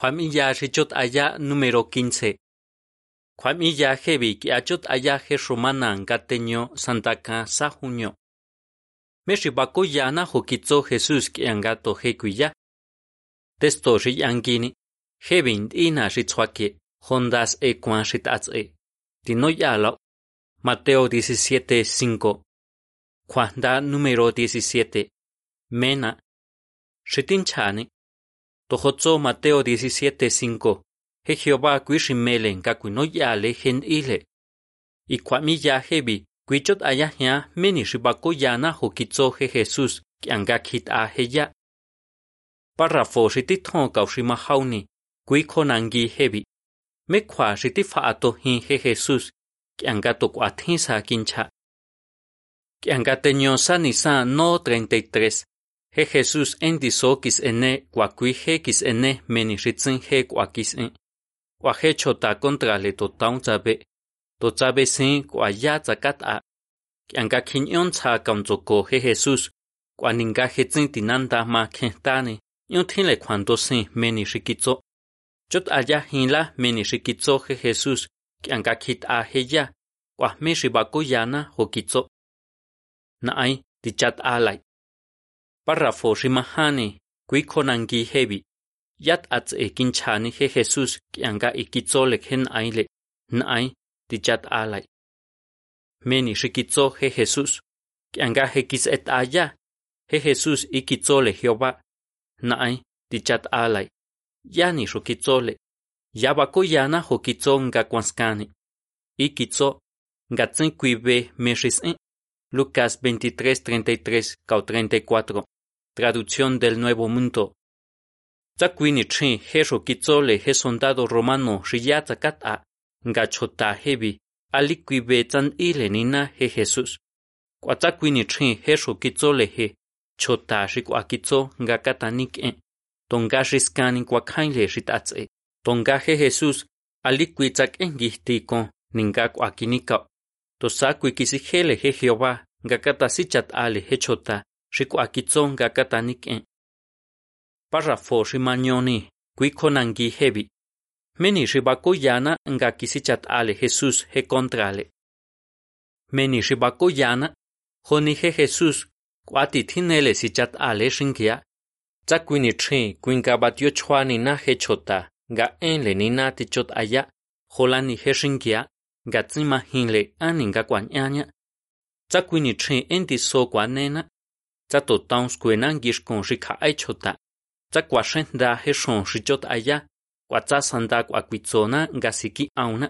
Familia Richot Aya número 15. Familia Hebi que achot he Romana Gateño Santaka Sajuño. Meshi Bakuyana Hokitzo Jesús que angato Hekuya. Testo Riyangini. Hebin Ina Ritzwake. Hondas E Kwan Ritatze. Tinoyalo. Mateo 17:5. Juanda número 17. Mena. Ritinchani. Tohotso Mateo 17:5. He Jehová kuishimelen kakuinoyale gen ile. Y kwami ya hebi kuichot ayahya meni shibako shibakoyana hokitso he Jesús kiangakit a heya. Párrafo shitithon kaushimahauni kuikonangi hebi. Me Mekwa shitifaato hin he Jesús kiangato kwathinsa kincha. Kiangateño sanisa no 33. He Jesus en disokis ene kwakui hekis ene meniritzen he kwakis en. Kwa he chota kontra le totaun tzabe. To tzabe sen kwa ya tzakat a. Kianga kinyon tza kamzoko he Jesus. Kwa ninga hetzen tinanda ma kentane. Yon tinle kwando sen menirikitzo. Chot aya hinla menirikitzo he Jesus. Kianga kit a he ya. Kwa me shibako yana hokitzo. Naay, dichat alay. Párrafo rimahane, kuikonangi hebi. Yat ats e kinchani he Jesús kianga ikitzole hen aile, nai, tichat alay. Meni rikitzo he Jesús, kianga he kis et aya, he Jesús ikitzole Jehová, nai, tichat alay. Yani rukitzole, yabako yana hokitzo nga kwanskani. Ikitzo, ngatzen kuibe meris en. Lucas 23, 33, 34. Traducción del Nuevo Mundo. Tsakwini chi hero kitzole he soldado romano riyatsa kata nga chota hebi alikwibe tsan ile nina he Jesus. Kwa tsakwini chi hero kitzole he chota rikwa kitzo nga katanik en. Tonga riskani kwa kainle ritatse. Tonga alikwi tsak engihti kon ninga kwa kinika. Tosakwi kisihele he Jehová nga katasichat ale chota xikuakitsonka katanik'en. Párrafo ximañoni kuikhonanki jevi. Meni xibakoyana nga kisichat'ale Jesús jekontrale. Meni xibakoyana jonije Jesús kuatitjinele sichat'ale xinkia. Tsakuinitxi kuinkabatio chjuanina jechota nga enle nina tichot'aya jolani jexinkia nga tsimajinle ani nga kuañaña. Tsakuinitxi entiso kuanena tsa totaunskuen kixkon xikja'échota tsa kuaxénda jexon xichot'aya kuatsasan nda kuakuitsona nga siki'auna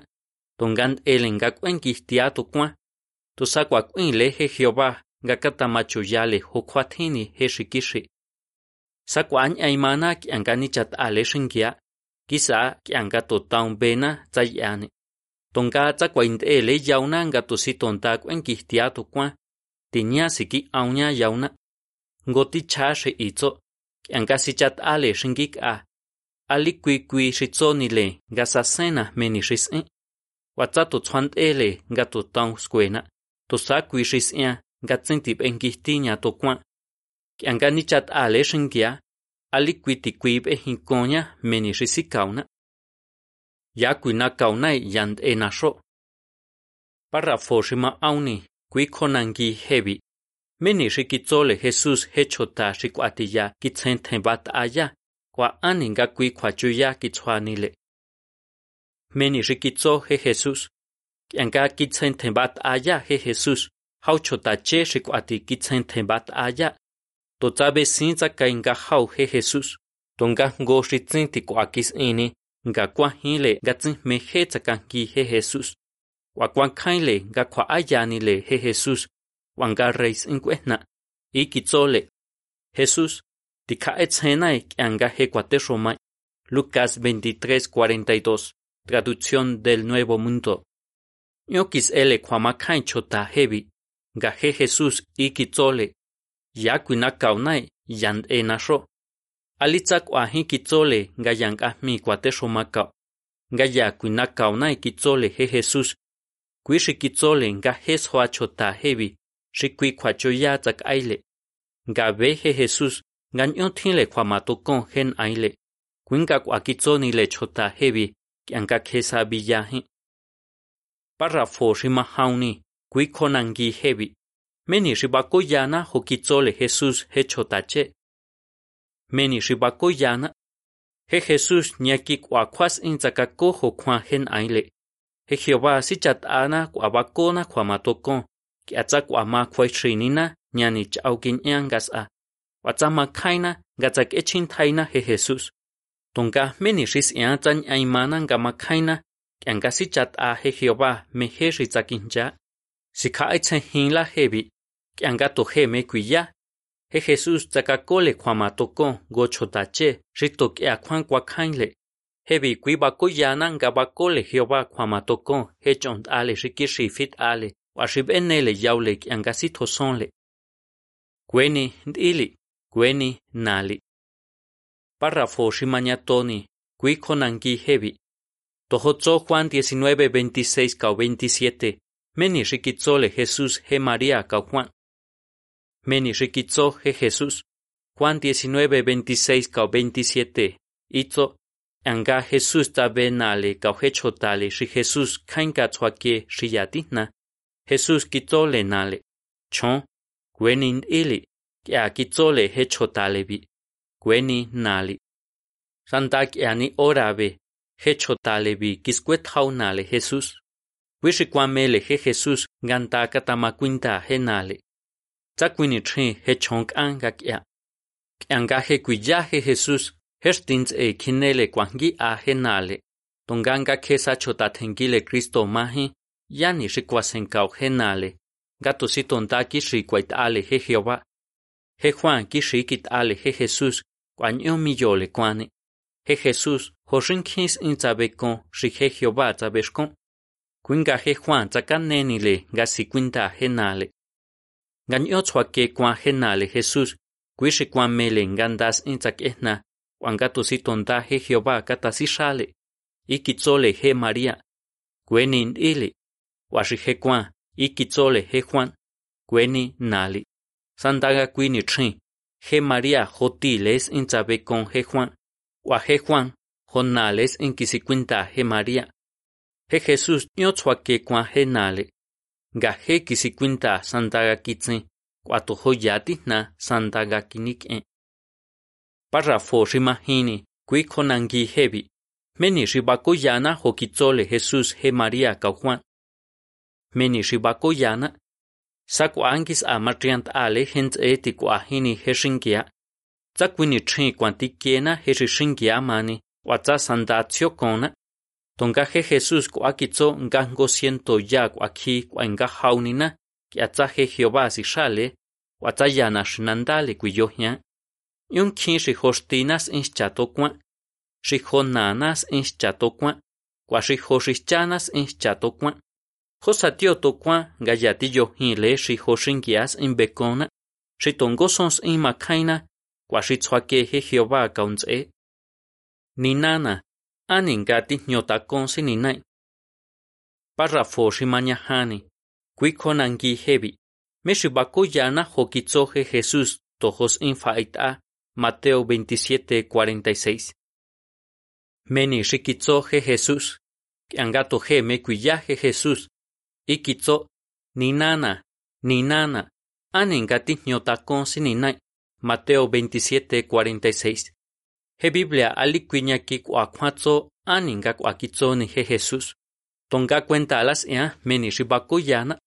tonkant'ele nga kuenkijtia tokuan tosakuakuinle je jehová nga katamachoyale jokjuatjini je xikixi sa kua'añ'aimana k'ianka nichat'ale xinkia kisá k'ianka totaunbena tsa ya'ani tonka tsakuaint'ele yauna nga tositonta kuenkijtia tokuan tinia siki'aunña yauna ngoti cha she itso. Anga sichat ale shingik a. Ali kui kui shitsoni le gasa sena meni shis e watsa to chwant ele nga to tang skuena. To sa kui shis e nga tsintip engihtiña to kwa yanga ni chat ale shingia. Ali kui ti kui be hinkonya meni shisikauna ya kui na kauna yand e na sho. Parrafo shima auni kui konangi hebi. minirikitzoli Jesús hechota xikuatiya kitzentein bat aya, kua anin gakui kuachuya kitzhuanile. Minirikitzo he Jesús, kianka kitzentein bat aya he Jesús, hauchota che xikuati kitzentein bat aya, totzabe sintza kainga hau he Jesús, tonga ngo xitzenti kuakis ini, nga kuahile gatzinme hetzakanki he Jesús, kuakuankainle nga kuaayanile he Jesús, wanga reis inkwehna ikitzole Jesús tikaetzhenai kianga he cuaterromai Lucas 23:42 traducción del Nuevo Mundo. Yokis ele kwamakain chota hebi nga he Jesús ikitzole yakuina kaunai yand enasho alitzak ahi kitzole nga yang ahmi cuaterromaka nga yakuina kaunai kitzole he Jesús. Kuishi kitzole nga hes chota Shikui kwa choya tak aile. Nga veje Jesús, ganyo tinle kwa matokon hen aile. Kwinka kwa kitsoni le chota hebi, kianka kesa biyahe. Párrafo shima hauni, kui konangi hebi. Meni shibako yana hokitsole Jesús he chotache. Meni shibako yana. He Jesús nyaki kwa kwas inzakako hokwan hen aile. He Jehová si chatana kwa na kwa matokon kiatzak wama kwaichinina ñanich aukiñan gas'a. Watzama kaina gatzak echin taina he Jesus. Tonga meni ris iantzan aimana ngama kaina kiangasi chat'a he Jehová mehe ritzakinja. Sika aitzen hinla hebi kiangato he me kuya. He Jesus tzakakole kwamatoko gochotache rito kia kwan kwakainle. Hebi kuibako yana ngabakole Jehová kwamatoko hechont ale rikishifit ale. Washib enele yaule kianga si tosonle. Gweni ndili, gweni nali. Párrafo Shimañatoni, Cuiconangui hebi. Tojotzó Juan 19, 26 cao 27. Meni riquitzole Jesús he María cao Juan. Meni riquitzó he Jesús. Juan 19, 26 cao 27. Itzo. Anga Jesús tabe nale cao hechotale si Jesús kainka tsuake shiyatina. Jesús kitzole nale. Chon. Gwenin ili. Kia kitzole hechotale bi. Gweni nali. Santak yani orabe, hecho talebi, kisquet nale Jesús. Wishikwamele he Jesús gantaka tamakwinta he nale. Tsakwini tri he chonk anga kya. Kyanga he kuya he Jesús, herstins e kinele kwangi a he nale. Tonganga kesa chotatengile Cristo mahi, yani shikwasenkau he nale. Gato si tontaki shikwait ale he Jehová. He Juan kishikit ale he Jesús, cuaño millole cuane. He Jesús, hoshinkis intzabekon, shi he Jehová tzabeshkon. Kuinga he Juan tzakanenile, gasikwinta henale. Gaño tzwake kwa henale Jesús, kuishi kwa mele gandas intzakehna, cuangato si tonta he Jehová katasishale. Ikitzole he María. Kwenin ili. Washi he kwa, ikitzole he Juan. Kweni nali. Sandaga kwini trin. He María jotiles in sabe con he Juan. Wa he Juan, jonales in quisiquinta he María. He Jesús nyotzwake kwa he nale. Ga he quisiquinta sandaga kitsin. Cuato joyati na sandaga kinik Párrafo rimahini, kui konangi hebi. Meni ribakoyana jokitzole Jesús he María ka Juan. Meni ribakoyana Sakuankis a matriant ale hent eti kuahini heshinkia. Tsakwini trin kwantikiena heshishinkia mani, watsa sandatio kona. Tonga he Jesús kuakitzo ngango siento ya kuaki kuanga haunina, kiatsa he Jehová si shale, watsa yana shinandale kuyohya. Yun kin shi hostinas in chatokwa, shi honanas Josatio tokwa gayatillo hile shi hoshinkias in bekona, shi tongosons in tzwake he Jehová kaunze. Ninana, aningati nyotakonsi ninai. Párrafo shi mañahani, kuikonangi hebi, meshi bakoyana hokitzoje Jesús tojos in faita, Mateo 27, 46. Meni shikitzoje Jesús, kiangato he me kuyaje Jesús, ikitzo, ninana, ninana, aningati nyotakonsi ninai, Mateo 27, 46. He Biblia aliquiñaki kuakwatzo aninga kuakitzo ni he Jesús. Tonga cuenta alas ea meni shibakuyana.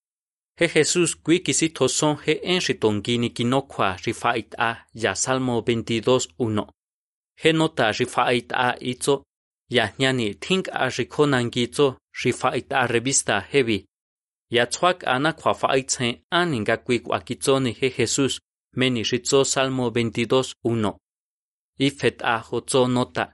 He Jesús kuikisi toson he enshi tongini kinokwa rifait a ya Salmo 22, 1. He nota rifait a itzo, ya ñani think a rikonangitzo rifait a revista heavy. Ya tsuak ana kwa faitze aninga kuik akitzoni he Jesús meni ritzo Salmo 22, 1. Ifet a hotzo nota.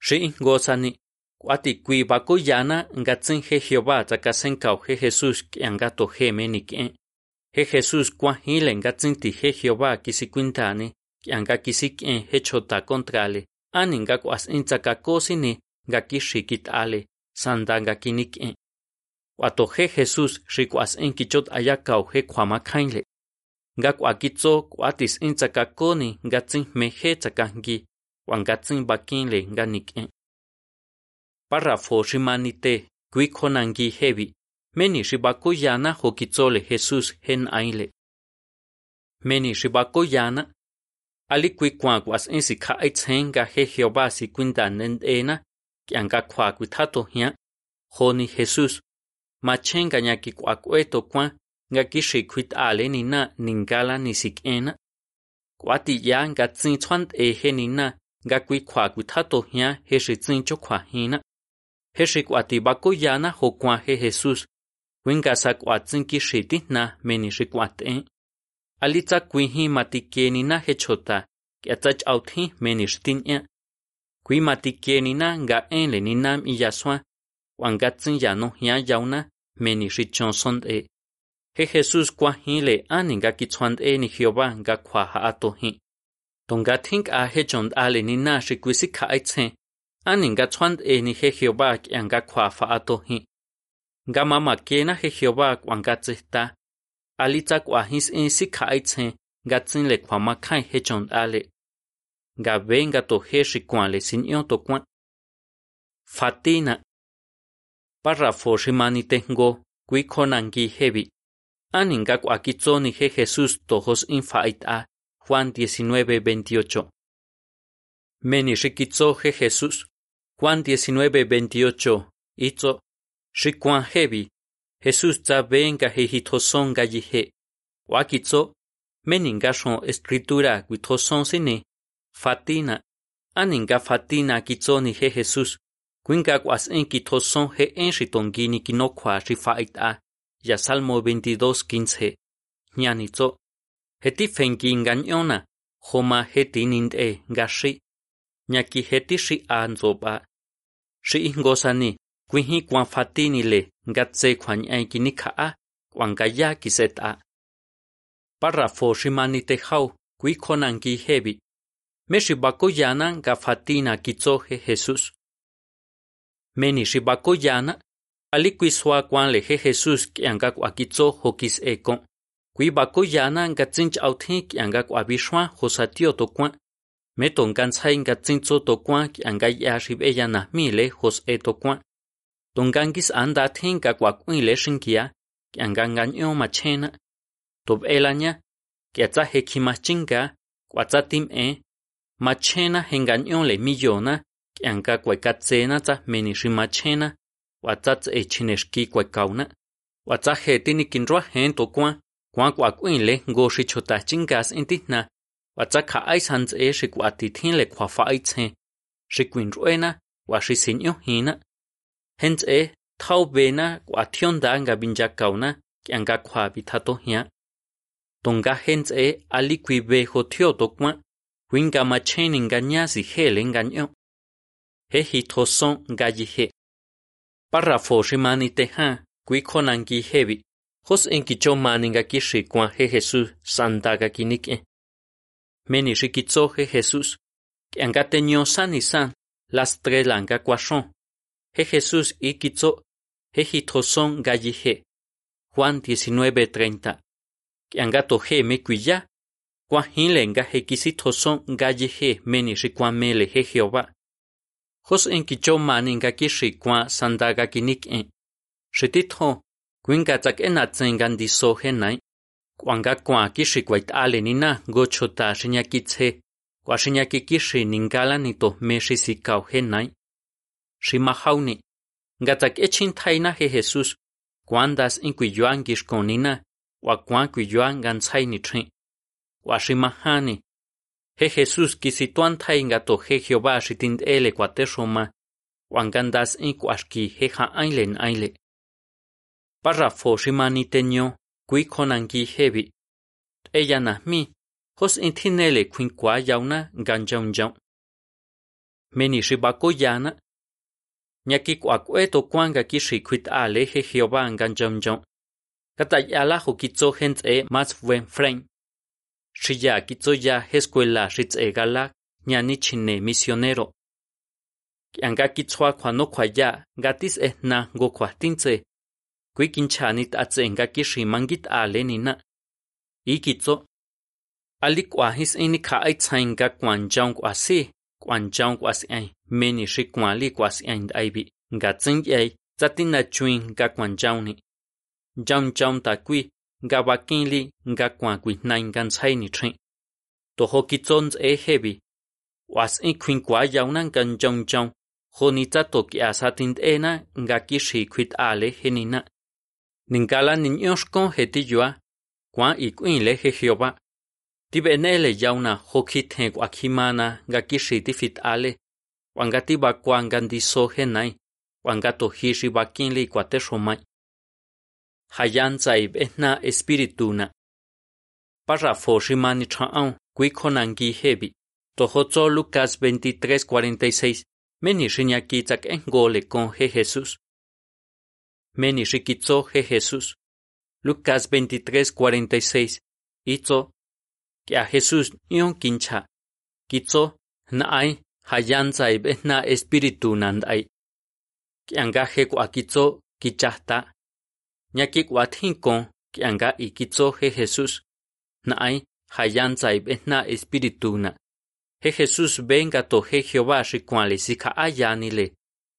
Shi gozani, kwati kui bako yana ngatzen he Jehová takasenkau he Jesús kiangato he menike. He Jesús kwa hile ngatzen ti he Jehová kisikwintani kianga kisik he chota contrale. Aninga kwas intzakakosini gakishikit ale sandanga kinik. kwatoxe Jesus xikuas inkichot ayakauhe kwamakainle. Nga kwakitso kwatis intzakakoni ngatsin meje tzakanki wangatsin bakinle nga nik'en. Párrafo ximanite kuikjonanki hevi. Meni xibakoyana jokitzole Jesus hen ainle. Meni xibakoyana ali kuikuan kuas insi ka'aitzen nga je Jehová si kuindanen ena kianka kwakuthato hian joni Jesus machenka ñakicuacuetocuan nga kixi kuit'ale nina ninkala nisik'ena. K'uatiya nkatsín tsjuant'e je nina nga kui kjua kuitjatojña je xi tsín chokjuajina je xi k'uatibakoyana jokuan je jesús. Kuinkasa k'uatsín kixi tijna meni xi k'uat'en ali tsakuijin matikie nina je chota k'ia tsach'autjín meni xi tin'ia. Kui matikie nina nga enle nina m'iyasuan k'uankatsín yánojña yauna meni ri e. He jesus kwa hile aninga ki chwan e ni hioba nga kwa ha ato hi. Tonga think a he chon ale ni na shi kwisi kha ai chen. Aninga chwan e ni he hioba ki anga kwa fa ato hi. Nga mama ke na he hioba kwa nga chita ali cha kwa his si si kha ai nga chin le kwa ma he chon ale nga venga to he shi kwa le sin yo to kwa. Fatina párrafo shimani tengo kui konangi hebi aninga kwa kitzoni he Jesús tojos infaita Juan 19:28 meni shikitzo he Jesús. Juan 19:28 itzo shikwan hebi Jesús tza venga he hitoson ga yihe wakitzo meninga shon escritura kuitoson sine fatina aninga fatina kitzoni he Jesús Cuenca en quitoson he en xitonguini quinocua rifait a, ya Salmo 22, 15. Ñanitzo. Heti fenki engañona, he ti nind e gashi. he ti shi an anzoba. Shi ingosani, cuinji cuan fatini le, gatse cuan enquinica a, cuan gaya quiset a. Párrafo shimanite jau, cuiconanqui hebi. Meshibakoyanan gafatina kitzoje jesus meni yana, ali kuisua Jesus leje Jesús kianga kuakitso hokis eko. Kuibacoyana ngatsinch authin kianga kuabishwa hosatio tokuan. Meton kantsai ngatsintso tokuan kianga ya xibeyana mile hos e tokuan. Tongangis anda thin kakuakuin le shinkia kianga nganyo machena. Tob elanya kiatsa hekimachinka kuatsatim e machena henganyo le millona Kianca cuecatzena tza meniximachena, huatzatz echinexki cuecauna, huatzá jetini kinroa gento cuan, cuan cuacuinle goxi chotachingas entitna, huatzá ka'ais hantze xikuatitinle cuafaitze, xikuinruena, huaxi sinyo hina, hentze thau bena cuationda nga binjacauna, kianca cuabitato hia. Tonga hentze aliqui bejo tioto cuan, huinga machen engañasi hele engañó. He hitoson gayihe. Párrafo shimani teha, kui konangi hebi, hos enkicho maninga kishi kwa he Jesús sandaga kinike. Meni shikitzo he Jesús, que angateño san y san, las tres langa kwashon. He Jesús ikitzo, he hitoson gayihe. Juan 19:30. Que angato he me kuya, kwa hinlenga he kisitoson gayihe meni shikwamele he Jehová. Jos en kicho maningaki xikua sandagaki nik'e. Xititjo, kuinkatzak enatzengan diso jenai, kuangakua kixikuait'ale nina gochota xiñakitze, kuaxiñaki kixi ninkala nitohme xisikau jenai. Ximajauni, ngatzak echintjaina je Jesús, kuandas inkuiyoan kixkonina, kuakuan kuiyoan gantzai nitrin. Kuaximajani, He Jesús kisituan tainga to he Jehová shitind ele kwate shoma, wangandas in kwashki he ha ailen aile. Párrafo shimani teño, kui konangi hebi. Ella na mi, hos intinele kuin kwa yauna ganjaun jaun. Meni shibako yana. Nyaki kwa kweto kwanga kishi kwit ale he Jehová ganjaun jaun. Kata yala hokitzo hens e buen frame. xiya kitsoya escuela xitzegala ñani chine misionero. Yanga kitsua kwano kwaya gatis ehna go kwatintse. Kwi kinchanit atsenga kishimangit alenina. Ikitso. Ali kwahis ini kaait sainga kwanjaung kwasi. Kwanjaung kwasi ay meni shi kwali kwasi ay ndaibi. Gatsin yay zatina chuin ga kwanjauni. Jaun jaun ta kwi nga wakili nga kwakwi nain gan ni tre. Toho kitsons e hebi. Was in kwin kwa yaunan gan jong jong. Honita toki asatin ena, nga kishi kwit ale henina. Ningala ninyoshko heti yua. Kwa ikwin le he Jehovah. Tibenele yauna hokit he kwakimana nga kishi tifit ale. Wangati bakwa ngandiso henai. Wangato hishi bakinli kwate shomai. Hayan zai behna espirituna. Para foshimani chaon kui konangi hebi to hozo Lucas 23:46 meni shinya kitzak en gole con he Jesús. Meni shikitzo he Jesús. Lucas 23:46 itzo que a Jesús ion kincha. Kitso na ai hayan zai be na espiritu nandai que anga he kwa ñakikuatjinkon k'ianga ikitsojej Jesús. Na'ay jayantsaybe na. Espirituna je Jesús venga toje Jehová xikuanle sikja'ayanile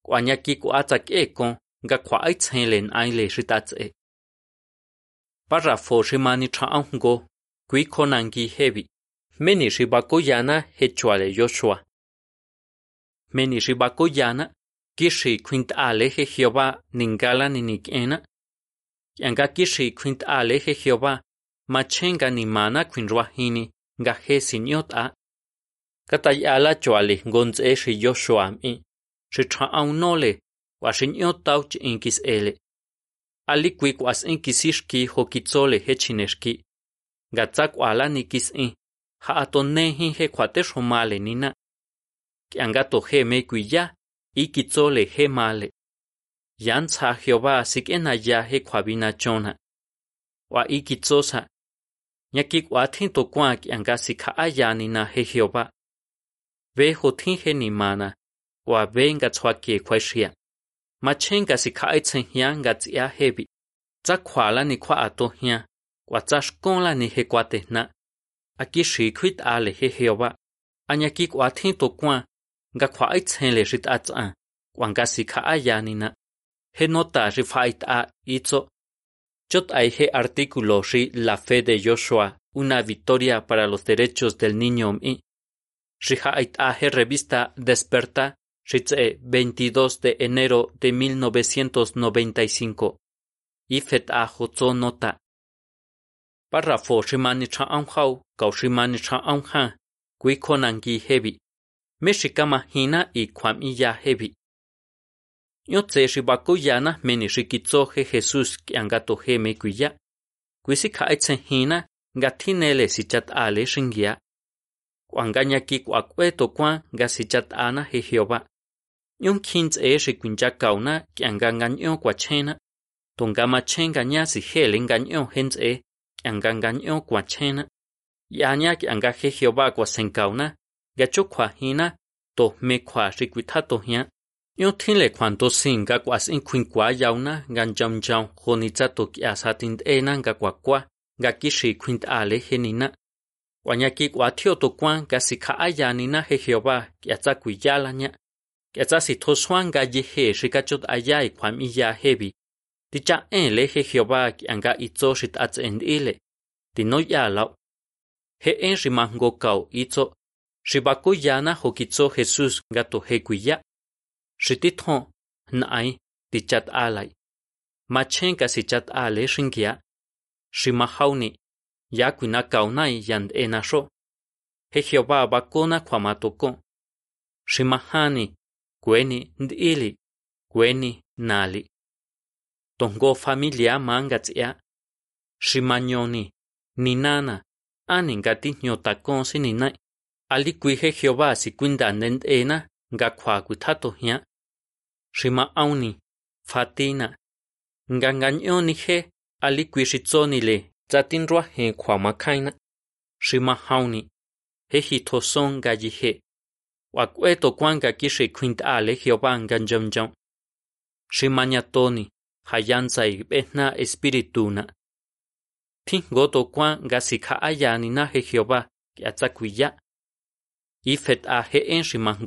k'uañakikuatsak'ekon nga kjua'aitsjenle n'ayle xitatse'e chua xi manitja'ájnko kui kjonanki jevi meni xi bakoyana jechuale Yoshua. Meni xi bakoyana kixi kjuint'ale je Jehová ninkala ninik'ena Yankakixi kwint'ale je Jehová, machenga nimana kwinruajini, ngaje siniot'a. Katayala choale ngonze xi Yoshuam'i, xi ch'a'aunole, wa xi niot'auch inkis ele. Ali kwikwas inkisixki jokitzole hechinexki. Gatzakwala nikis'i, ja'atoneji je kuatexomale nina. Kiangato je i ikitzole he male. Yantza Jehová sikena ya jekwabina chona. Wa ikitsosa. Nyaki kwatin to kwak yangasi kaayanina he Jehová. Ve jotin genimana. Wa venga tswaki kwashia. Machenga sikaitzen hian gatsia hebi. Tsakwala ni kwa ato hian. Wa tsashkonla ni hekwatehna. Aki shikwit ale he Jehová. Anyaki kwatin to kwak. Nga kwaitzen le rit atsan. Wangasi kaayanina. He nota rifait a itzo. Chot he artículo ri La fe de Joshua, una victoria para los derechos del niño mi. Rihait a revista Desperta, Ritze 22 de enero de 1995. Ifet a Jotzo nota. Párrafo shimani cha anjau, kau shimani cha anja, kui konangi hebi. Meshikama hina i kwam hebi. Yotse shibakoyana meni shikitsoje Jesús angato jeme kuya. Kwisi kaitse hina gatinele sichat ale shingia. Kwanganya ki kwakweto kwa ga sichat ana he Jehová. Yon kins e shikunja kauna kianganganyo kwachena. Tongama chenga nyasi hele nganyo hens e kianganganyo kwachena. Yanya kianga he Jehová kwasenkauna. Gacho kwahina to me kwa to hian. Yo tin tinle kwanto singa kwa sin kwin kwa yauna gan jam jam honitza to ki asatin ena ga kwa kwa ga kishi quint ale henina. Wanya ki kwa tio to kwa ga sika ayanina he Jehová ki atza kuyala nya. Ki atza si to swan ga ye yehe shikachot ayai kwa miya hebi. Ticha en le he Jehová ki anga itzo shit atz endile. Tino ya lao. He en shimango kau itzo. Shibako yana hokitzo Jesús gato he kuya. Shitithon nai tichat alai. Machenka si chat ale shingia. Shimahauni. Yakuina kaunai yand enasho. He Jehová bakona kwamatoko. Shimahani. Kweni ndili. Kweni nali. Tongo familia mangatsia. Shimanyoni. Ninana. Aningati nyotakon sininai. Alikwihe Jehová si kwindanen ena nga kwa ku tato hia. Shima auni, fatina, nga nga nyo ni he ali kwi le za he kwa makaina. Shima hauni, he hi son ga ji he. Wa kwe to kwanga ki shi kwint a le oba nga njom njom. Shima nya hayanza i behna espiritu na. To kwa nga si ka ayani na he hi oba ki atza. Ifet a he en shima.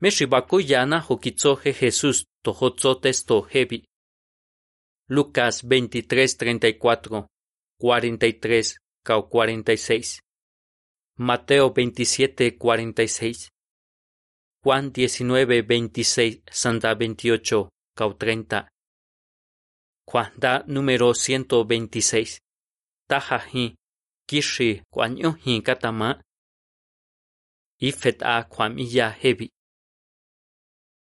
Meshibakuyana hokitzoje Jesús tojotzotes tojebi. Lucas 23, 34, 43, 46. Mateo 27, 46. Juan 19, 26, Santa 28, 30. Juan da número 126. Tajahi, Kishi, Kwanyohi Katama. Ifet a Kwamiya Hebi.